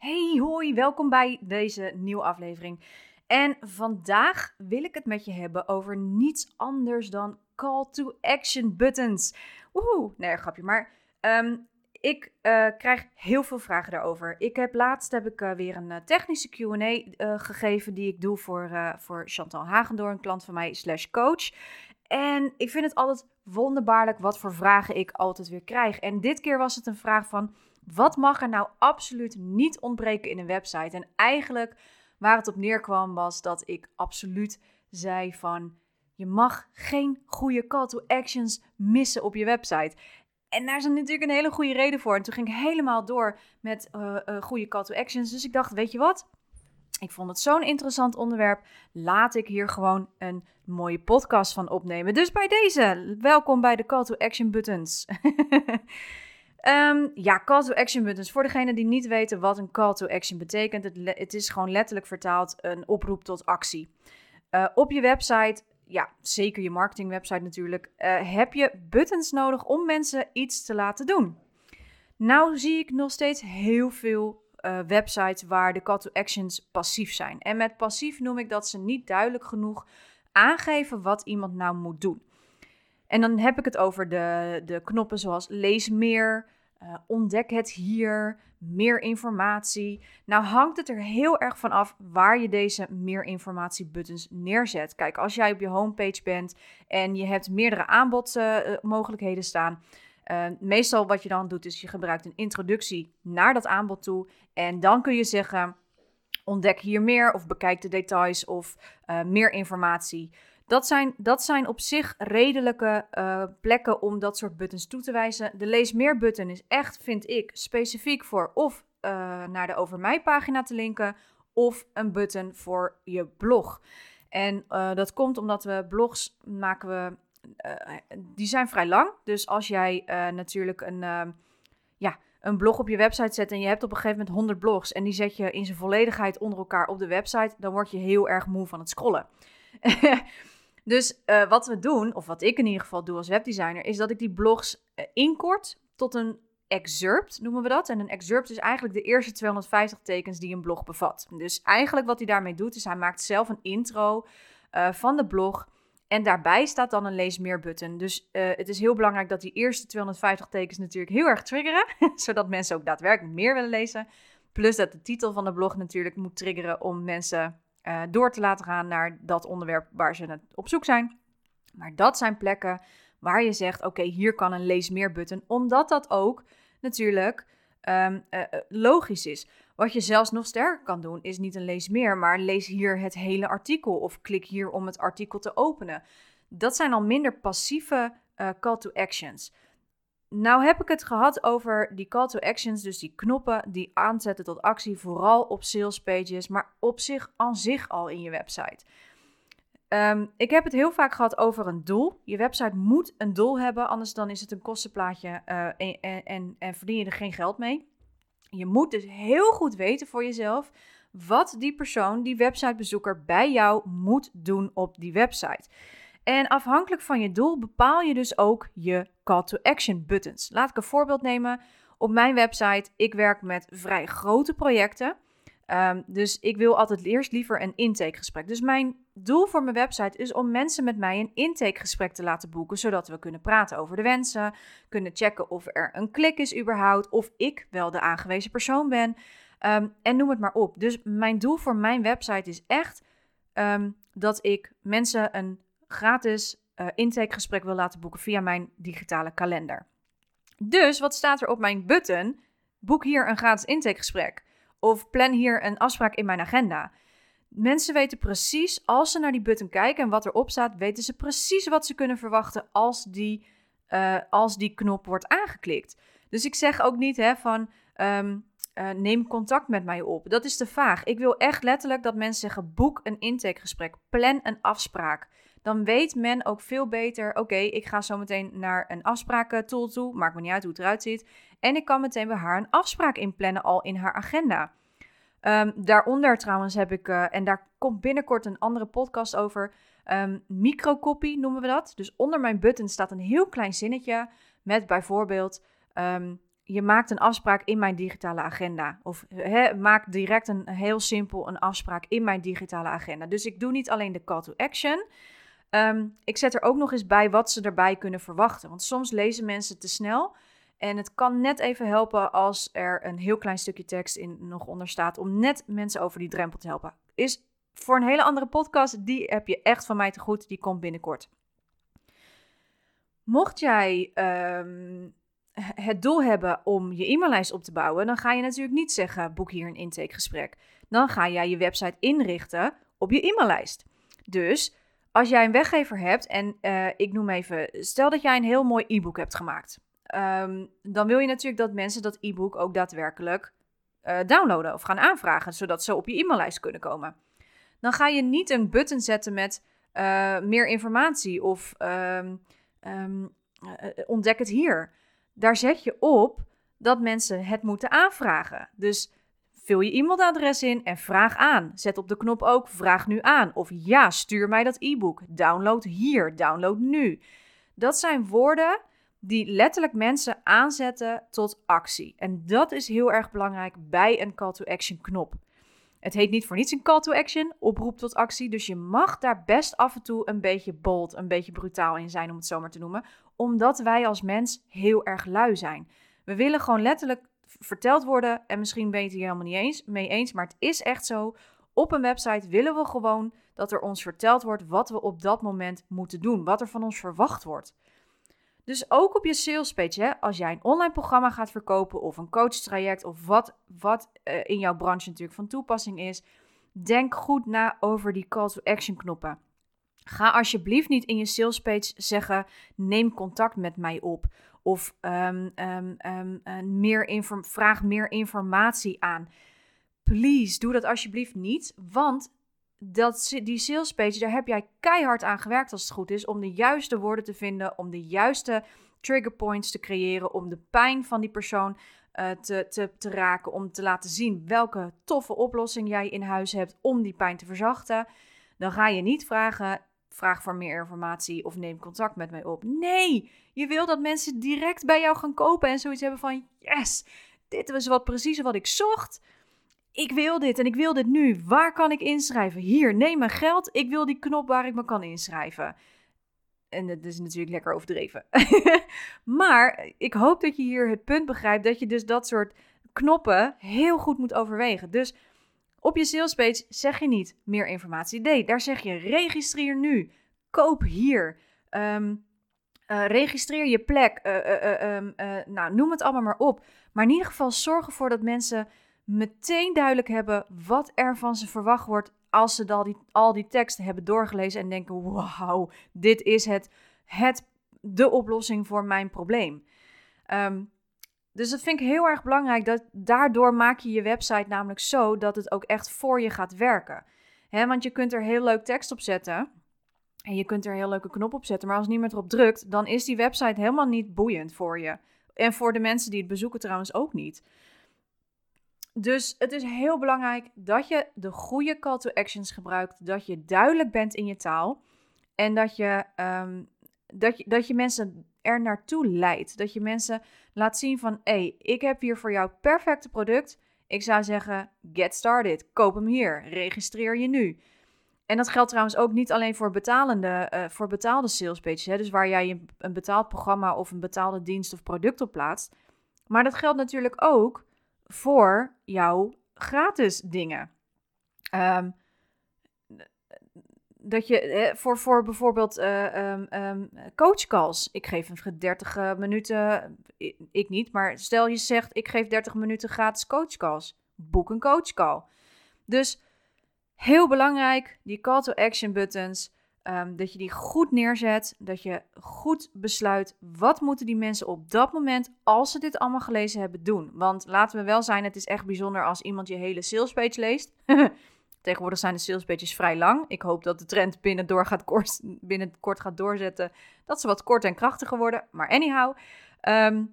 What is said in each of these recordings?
Hey, hoi, welkom bij deze nieuwe aflevering. En vandaag wil ik het met je hebben over niets anders dan call to action buttons. Woehoe, nee, grapje, maar ehm, ik uh, krijg heel veel vragen daarover. Ik heb laatst heb ik uh, weer een uh, technische Q&A gegeven die ik doe voor, voor Chantal Hagendoor, een klant van mij slash coach. En ik vind het altijd wonderbaarlijk wat voor vragen ik altijd weer krijg. En dit keer was het een vraag van wat mag er nou absoluut niet ontbreken in een website? En eigenlijk waar het op neerkwam was dat ik absoluut zei van je mag geen goede call to actions missen op je website. En daar is natuurlijk een hele goede reden voor. En toen ging ik helemaal door met uh, goede call to actions. Dus ik dacht, weet je wat? Ik vond het zo'n interessant onderwerp. Laat ik hier gewoon een mooie podcast van opnemen. Dus bij deze, welkom bij de call to action buttons. Um, ja, call to action buttons. Voor degenen die niet weten wat een call to action betekent, het, het is gewoon letterlijk vertaald een oproep tot actie. Uh, op je website, ja, zeker je marketingwebsite natuurlijk, uh, heb je buttons nodig om mensen iets te laten doen. Nou zie ik nog steeds heel veel uh, websites waar de call to actions passief zijn. En met passief noem ik dat ze niet duidelijk genoeg aangeven wat iemand nou moet doen. En dan heb ik het over de, de knoppen zoals lees meer, uh, ontdek het hier, meer informatie. Nou hangt het er heel erg van af waar je deze meer informatie buttons neerzet. Kijk, als jij op je homepage bent en je hebt meerdere aanbodmogelijkheden staan. Uh, meestal wat je dan doet is je gebruikt een introductie naar dat aanbod toe. En dan kun je zeggen ontdek hier meer of bekijk de details of uh, meer informatie. Dat zijn, dat zijn op zich redelijke uh, plekken om dat soort buttons toe te wijzen. De lees meer button is echt, vind ik, specifiek voor of uh, naar de over mij pagina te linken of een button voor je blog. En uh, dat komt omdat we blogs maken we, die zijn vrij lang. Dus als jij natuurlijk een, ja, een blog op je website zet en je hebt op een gegeven moment 100 blogs en die zet je in zijn volledigheid onder elkaar op de website, dan word je heel erg moe van het scrollen. Dus uh, wat we doen, of wat ik in ieder geval doe als webdesigner, is dat ik die blogs uh, inkort tot een excerpt, noemen we dat. En een excerpt is eigenlijk de eerste 250 tekens die een blog bevat. Dus eigenlijk wat hij daarmee doet, is hij maakt zelf een intro uh, van de blog. En daarbij staat dan een lees meer button. Dus het is heel belangrijk dat die eerste 250 tekens natuurlijk heel erg triggeren. zodat mensen ook daadwerkelijk meer willen lezen. Plus dat de titel van de blog natuurlijk moet triggeren om mensen uh, door te laten gaan naar dat onderwerp waar ze op zoek zijn. Maar dat zijn plekken waar je zegt: oké, hier kan een lees meer button, omdat dat ook natuurlijk um, uh, logisch is. Wat je zelfs nog sterker kan doen, is niet een lees meer, maar lees hier het hele artikel of klik hier om het artikel te openen. Dat zijn al minder passieve call to actions. Nou heb ik het gehad over die call to actions, dus die knoppen die aanzetten tot actie, vooral op sales pages, maar op zich aan zich al in je website. Um, ik heb het heel vaak gehad over een doel. Je website moet een doel hebben, anders dan is het een kostenplaatje uh, en, en, en verdien je er geen geld mee. Je moet dus heel goed weten voor jezelf wat die persoon, die websitebezoeker bij jou moet doen op die website. En afhankelijk van je doel bepaal je dus ook je call to action buttons. Laat ik een voorbeeld nemen. Op mijn website, ik werk met vrij grote projecten. Um, dus ik wil altijd eerst liever een intakegesprek. Dus mijn doel voor mijn website is om mensen met mij een intakegesprek te laten boeken, zodat we kunnen praten over de wensen, kunnen checken of er een klik is überhaupt, of ik wel de aangewezen persoon ben. Um, en noem het maar op. Dus mijn doel voor mijn website is echt um, dat ik mensen een gratis uh, intakegesprek wil laten boeken via mijn digitale kalender. Dus wat staat er op mijn button? Boek hier een gratis intakegesprek. Of plan hier een afspraak in mijn agenda. Mensen weten precies, als ze naar die button kijken en wat erop staat, weten ze precies wat ze kunnen verwachten als die, uh, als die knop wordt aangeklikt. Dus ik zeg ook niet hè, van um, eh, neem contact met mij op. Dat is te vaag. Ik wil echt letterlijk dat mensen zeggen: boek een intakegesprek, plan een afspraak. Dan weet men ook veel beter: oké, ik ga zo meteen naar een afsprakentool toe. Maakt me niet uit hoe het eruit ziet. En ik kan meteen bij haar een afspraak inplannen, al in haar agenda. Um, daaronder trouwens heb ik, uh, en daar komt binnenkort een andere podcast over. Um, microcopy noemen we dat. Dus onder mijn button staat een heel klein zinnetje met bijvoorbeeld: um, je maakt een afspraak in mijn digitale agenda. Of maak direct een heel simpel een afspraak in mijn digitale agenda. Dus ik doe niet alleen de call to action. Um, ik zet er ook nog eens bij wat ze erbij kunnen verwachten. Want soms lezen mensen te snel. En het kan net even helpen als er een heel klein stukje tekst in nog onder staat. Om net mensen over die drempel te helpen. Is voor een hele andere podcast. Die heb je echt van mij te goed. Die komt binnenkort. Mocht jij um, het doel hebben om je e-maillijst op te bouwen, dan ga je natuurlijk niet zeggen: boek hier een intakegesprek. Dan ga jij je website inrichten op je e-maillijst. Dus als jij een weggever hebt en uh, ik noem even, stel dat jij een heel mooi e-book hebt gemaakt, um, dan wil je natuurlijk dat mensen dat e-book ook daadwerkelijk uh, downloaden of gaan aanvragen, zodat ze op je e-maillijst kunnen komen. Dan ga je niet een button zetten met uh, meer informatie of um, um, ontdek het hier daar zet je op dat mensen het moeten aanvragen. Dus vul je e-mailadres in en vraag aan. Zet op de knop ook vraag nu aan. Of ja, stuur mij dat e-book. Download hier, download nu. Dat zijn woorden die letterlijk mensen aanzetten tot actie. En dat is heel erg belangrijk bij een call to action knop. Het heet niet voor niets een call to action, oproep tot actie. Dus je mag daar best af en toe een beetje bold, een beetje brutaal in zijn, om het zo maar te noemen. Omdat wij als mens heel erg lui zijn. We willen gewoon letterlijk verteld worden. En misschien ben je het hier helemaal niet eens, mee eens, maar het is echt zo. Op een website willen we gewoon dat er ons verteld wordt wat we op dat moment moeten doen. Wat er van ons verwacht wordt. Dus ook op je sales page, hè, als jij een online programma gaat verkopen of een coachtraject of wat, wat uh, in jouw branche natuurlijk van toepassing is, denk goed na over die call to action knoppen. Ga alsjeblieft niet in je sales page zeggen: neem contact met mij op. Of um, um, um, uh, meer vraag meer informatie aan. Please, doe dat alsjeblieft niet. Want dat, die sales page, daar heb jij keihard aan gewerkt als het goed is. Om de juiste woorden te vinden, om de juiste trigger points te creëren. Om de pijn van die persoon uh, te, te, te raken. Om te laten zien welke toffe oplossing jij in huis hebt om die pijn te verzachten. Dan ga je niet vragen, vraag voor meer informatie of neem contact met mij op. Nee, je wil dat mensen direct bij jou gaan kopen en zoiets hebben van yes, dit was wat precies wat ik zocht ik wil dit en ik wil dit nu. Waar kan ik inschrijven? Hier, neem mijn geld. Ik wil die knop waar ik me kan inschrijven. En dat is natuurlijk lekker overdreven. maar ik hoop dat je hier het punt begrijpt dat je dus dat soort knoppen heel goed moet overwegen. Dus op je salespage zeg je niet meer informatie. Nee, daar zeg je registreer nu. Koop hier. Um, uh, registreer je plek. Uh, uh, nou, noem het allemaal maar op. Maar in ieder geval zorg ervoor dat mensen meteen duidelijk hebben wat er van ze verwacht wordt als ze al die, al die teksten hebben doorgelezen en denken: wauw, dit is het, het, de oplossing voor mijn probleem. Um, dus dat vind ik heel erg belangrijk. Dat, daardoor maak je je website namelijk zo dat het ook echt voor je gaat werken. Want je kunt er heel leuk tekst op zetten. En je kunt er heel leuke knop op zetten. Maar als niemand erop drukt, dan is die website helemaal niet boeiend voor je. En voor de mensen die het bezoeken trouwens ook niet. Dus het is heel belangrijk dat je de goede call to actions gebruikt, dat je duidelijk bent in je taal en dat je, um, dat je, dat je mensen er naartoe leidt. Dat je mensen laat zien van, hé, hey, ik heb hier voor jou het perfecte product. Ik zou zeggen, get started, koop hem hier, registreer je nu. En dat geldt trouwens ook niet alleen voor, betalende, uh, voor betaalde sales pages, hè, dus waar jij een betaald programma of een betaalde dienst of product op plaatst. Maar dat geldt natuurlijk ook voor jouw gratis dingen. Um, dat je voor, voor bijvoorbeeld uh, um, um, coachcalls. Ik geef een 30 uh, minuten, ik niet, maar stel je zegt ik geef 30 minuten gratis coachcalls. Boek een coachcall. Dus heel belangrijk, die call to action buttons. Ehm, dat je die goed neerzet. Dat je goed besluit wat moeten die mensen op dat moment, als ze dit allemaal gelezen hebben, doen. Want laten we wel zijn, het is echt bijzonder als iemand je hele salespage leest. Tegenwoordig zijn de salespages vrij lang. Ik hoop dat de trend binnen, gaat kort, binnen kort gaat doorzetten. Dat ze wat kort en krachtiger worden. Maar anyhow. Ehm,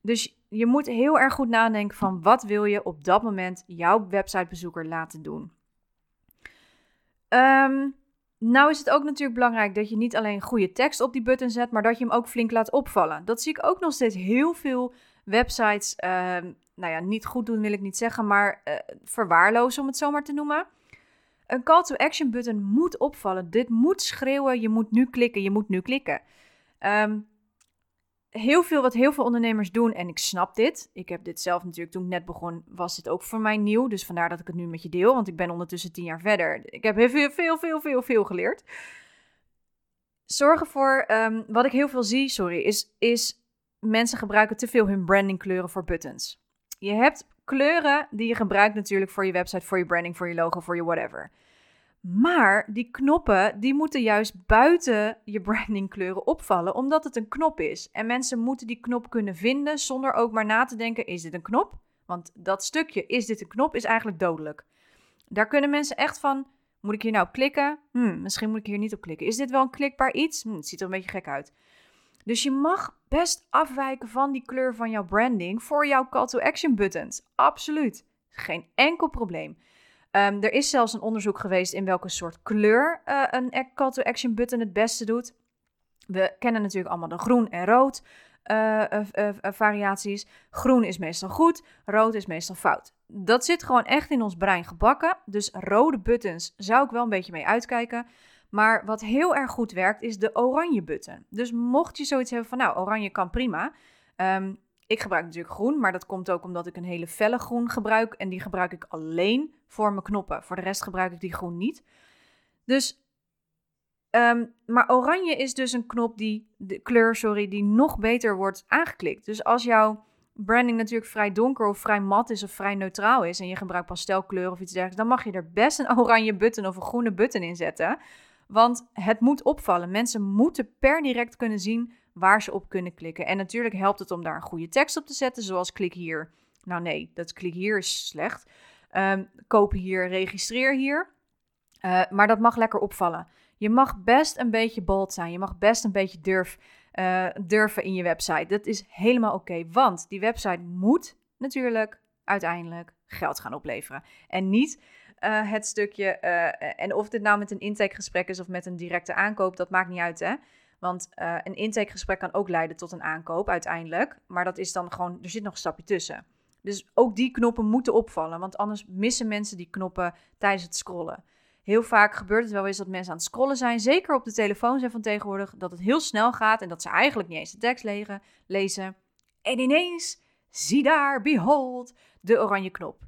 dus je moet heel erg goed nadenken van wat wil je op dat moment jouw websitebezoeker laten doen. Um, nou is het ook natuurlijk belangrijk dat je niet alleen goede tekst op die button zet, maar dat je hem ook flink laat opvallen. Dat zie ik ook nog steeds heel veel websites, uh, nou ja, niet goed doen wil ik niet zeggen, maar uh, verwaarlozen om het zo maar te noemen. Een call to action button moet opvallen. Dit moet schreeuwen, je moet nu klikken, je moet nu klikken. Um, heel veel wat heel veel ondernemers doen, en ik snap dit. Ik heb dit zelf natuurlijk, toen ik net begon, was dit ook voor mij nieuw. Dus vandaar dat ik het nu met je deel, want ik ben ondertussen tien jaar verder. Ik heb heel veel, veel, veel, veel, veel geleerd. Zorg ervoor, um, wat ik heel veel zie, sorry, is, is mensen gebruiken te veel hun brandingkleuren voor buttons. Je hebt kleuren die je gebruikt natuurlijk voor je website, voor je branding, voor je logo, voor je whatever. Maar die knoppen, die moeten juist buiten je brandingkleuren opvallen, omdat het een knop is. En mensen moeten die knop kunnen vinden zonder ook maar na te denken, is dit een knop? Want dat stukje, is dit een knop, is eigenlijk dodelijk. Daar kunnen mensen echt van, moet ik hier nou klikken? Hm, misschien moet ik hier niet op klikken. Is dit wel een klikbaar iets? Hm, het ziet er een beetje gek uit. Dus je mag best afwijken van die kleur van jouw branding voor jouw call to action buttons. Absoluut. Geen enkel probleem. Um, er is zelfs een onderzoek geweest in welke soort kleur uh, een call to action button het beste doet. We kennen natuurlijk allemaal de groen en rood uh, uh, variaties. Groen is meestal goed, rood is meestal fout. Dat zit gewoon echt in ons brein gebakken. Dus rode buttons zou ik wel een beetje mee uitkijken. Maar wat heel erg goed werkt is de oranje button. Dus mocht je zoiets hebben van nou, oranje kan prima. Um, ik gebruik natuurlijk groen, maar dat komt ook omdat ik een hele felle groen gebruik. En die gebruik ik alleen voor mijn knoppen. Voor de rest gebruik ik die groen niet. Dus, um, maar oranje is dus een knop die, de kleur, sorry, die nog beter wordt aangeklikt. Dus als jouw branding natuurlijk vrij donker of vrij mat is of vrij neutraal is en je gebruikt pastelkleur of iets dergelijks, dan mag je er best een oranje button of een groene button in zetten. Want het moet opvallen. Mensen moeten per direct kunnen zien waar ze op kunnen klikken. En natuurlijk helpt het om daar een goede tekst op te zetten, zoals klik hier. Nou nee, dat klik hier is slecht. Um, koop hier, registreer hier. Uh, maar dat mag lekker opvallen. Je mag best een beetje bold zijn. Je mag best een beetje durf, uh, durven in je website. Dat is helemaal oké. Want die website moet natuurlijk uiteindelijk geld gaan opleveren. En niet uh, het stukje. en of dit nou met een intakegesprek is of met een directe aankoop, dat maakt niet uit. Hè? Want uh, een intakegesprek kan ook leiden tot een aankoop uiteindelijk. Maar dat is dan gewoon, er zit nog een stapje tussen. Dus ook die knoppen moeten opvallen. Want anders missen mensen die knoppen tijdens het scrollen. Heel vaak gebeurt het wel eens dat mensen aan het scrollen zijn. Zeker op de telefoon zijn van tegenwoordig. Dat het heel snel gaat en dat ze eigenlijk niet eens de tekst lezen. En ineens, zie daar, behold, de oranje knop.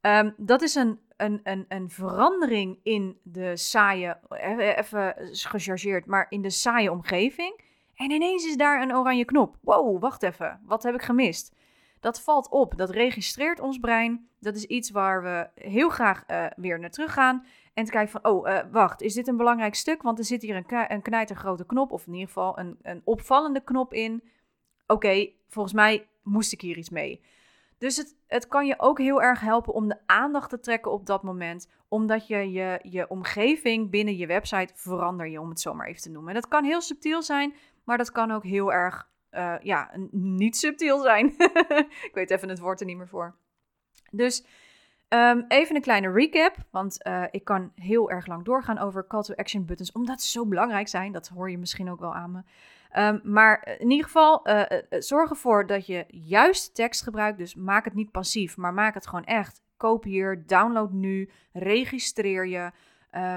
Um, dat is een een, een, een verandering in de saaie, even gechargeerd, maar in de saaie omgeving. En ineens is daar een oranje knop. Wow, wacht even, wat heb ik gemist? Dat valt op, dat registreert ons brein. Dat is iets waar we heel graag uh, weer naar terug gaan. En te kijken van, oh, wacht, is dit een belangrijk stuk? Want er zit hier een, een knijtergrote knop, of in ieder geval een, een opvallende knop in. Oké, volgens mij moest ik hier iets mee. Dus het, het kan je ook heel erg helpen om de aandacht te trekken op dat moment. Omdat je je, je omgeving binnen je website verander je, om het zo maar even te noemen. En dat kan heel subtiel zijn, maar dat kan ook heel erg, uh, ja, niet subtiel zijn. ik weet even het woord er niet meer voor. Dus um, even een kleine recap, want uh, ik kan heel erg lang doorgaan over call to action buttons, omdat ze zo belangrijk zijn. Dat hoor je misschien ook wel aan me. Um, maar in ieder geval, uh, zorg ervoor dat je juist tekst gebruikt. Dus maak het niet passief, maar maak het gewoon echt. Koop hier, download nu, registreer je, uh,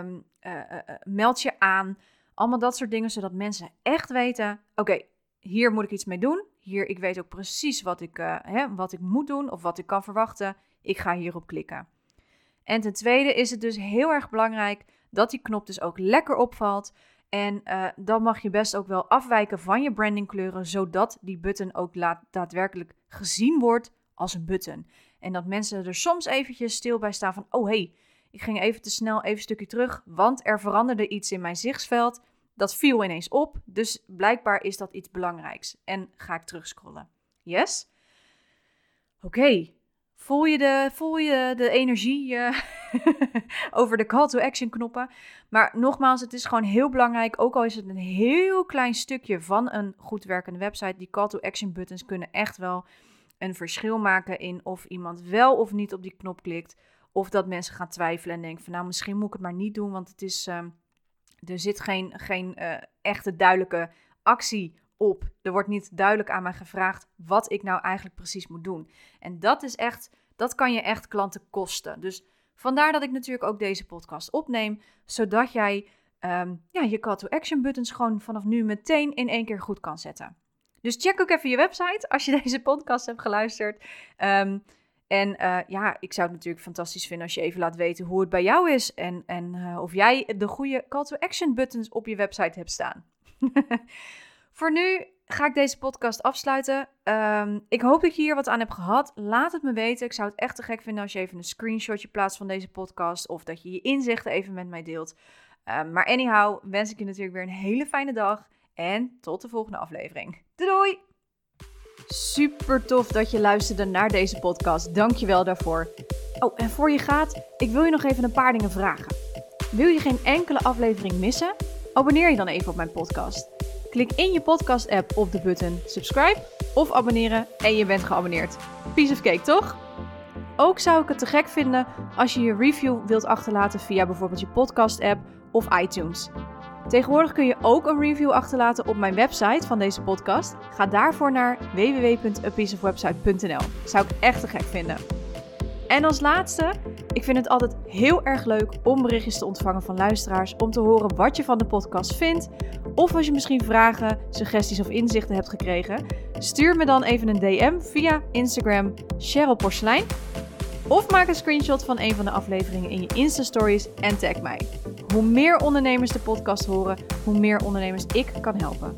meld je aan. Allemaal dat soort dingen, zodat mensen echt weten: oké, hier moet ik iets mee doen. Hier, ik weet ook precies wat ik, hè, wat ik moet doen of wat ik kan verwachten. Ik ga hierop klikken. En ten tweede is het dus heel erg belangrijk dat die knop dus ook lekker opvalt. En uh, dan mag je best ook wel afwijken van je brandingkleuren, zodat die button ook laat, daadwerkelijk gezien wordt als een button. En dat mensen er soms eventjes stil bij staan van, oh hey, Ik ging even te snel even een stukje terug, want er veranderde iets in mijn zichtsveld. Dat viel ineens op, dus blijkbaar is dat iets belangrijks. En ga ik terugscrollen. Yes? Oké, voel, je de, voel je de energie uh, over de call to action knoppen? Maar nogmaals, het is gewoon heel belangrijk, ook al is het een heel klein stukje van een goed werkende website, die call to action buttons kunnen echt wel een verschil maken in of iemand wel of niet op die knop klikt. Of dat mensen gaan twijfelen en denken van nou misschien moet ik het maar niet doen, want het is, uh, er zit geen, geen uh, echte duidelijke actie op. Er wordt niet duidelijk aan mij gevraagd wat ik nou eigenlijk precies moet doen. En dat is echt, dat kan je echt klanten kosten. Dus vandaar dat ik natuurlijk ook deze podcast opneem, zodat jij um, ja, je call to action buttons gewoon vanaf nu meteen in één keer goed kan zetten. Dus check ook even je website als je deze podcast hebt geluisterd. Um, en uh, ja, ik zou het natuurlijk fantastisch vinden als je even laat weten hoe het bij jou is. En, en uh, of jij de goede call to action buttons op je website hebt staan. Voor nu ga ik deze podcast afsluiten. Um, ik hoop dat je hier wat aan hebt gehad. Laat het me weten. Ik zou het echt te gek vinden als je even een screenshotje plaatst van deze podcast. Of dat je je inzichten even met mij deelt. Um, maar anyhow, wens ik je natuurlijk weer een hele fijne dag. En tot de volgende aflevering. Doei doei! Super tof dat je luisterde naar deze podcast. Dank je wel daarvoor. Oh, en voor je gaat, ik wil je nog even een paar dingen vragen. Wil je geen enkele aflevering missen? Abonneer je dan even op mijn podcast. Klik in je podcast-app op de button subscribe of abonneren en je bent geabonneerd. Piece of cake, toch? Ook zou ik het te gek vinden als je je review wilt achterlaten via bijvoorbeeld je podcast-app of iTunes. Tegenwoordig kun je ook een review achterlaten op mijn website van deze podcast. Ga daarvoor naar www.apieceofwebsite.nl. Zou ik echt te gek vinden. En als laatste, ik vind het altijd heel erg leuk om berichtjes te ontvangen van luisteraars om te horen wat je van de podcast vindt. Of als je misschien vragen, suggesties of inzichten hebt gekregen, stuur me dan even een DM via Instagram Cheryl Porcelein. Of maak een screenshot van een van de afleveringen in je Insta-stories en tag mij. Hoe meer ondernemers de podcast horen, hoe meer ondernemers ik kan helpen.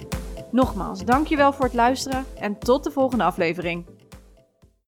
Nogmaals, dankjewel voor het luisteren en tot de volgende aflevering.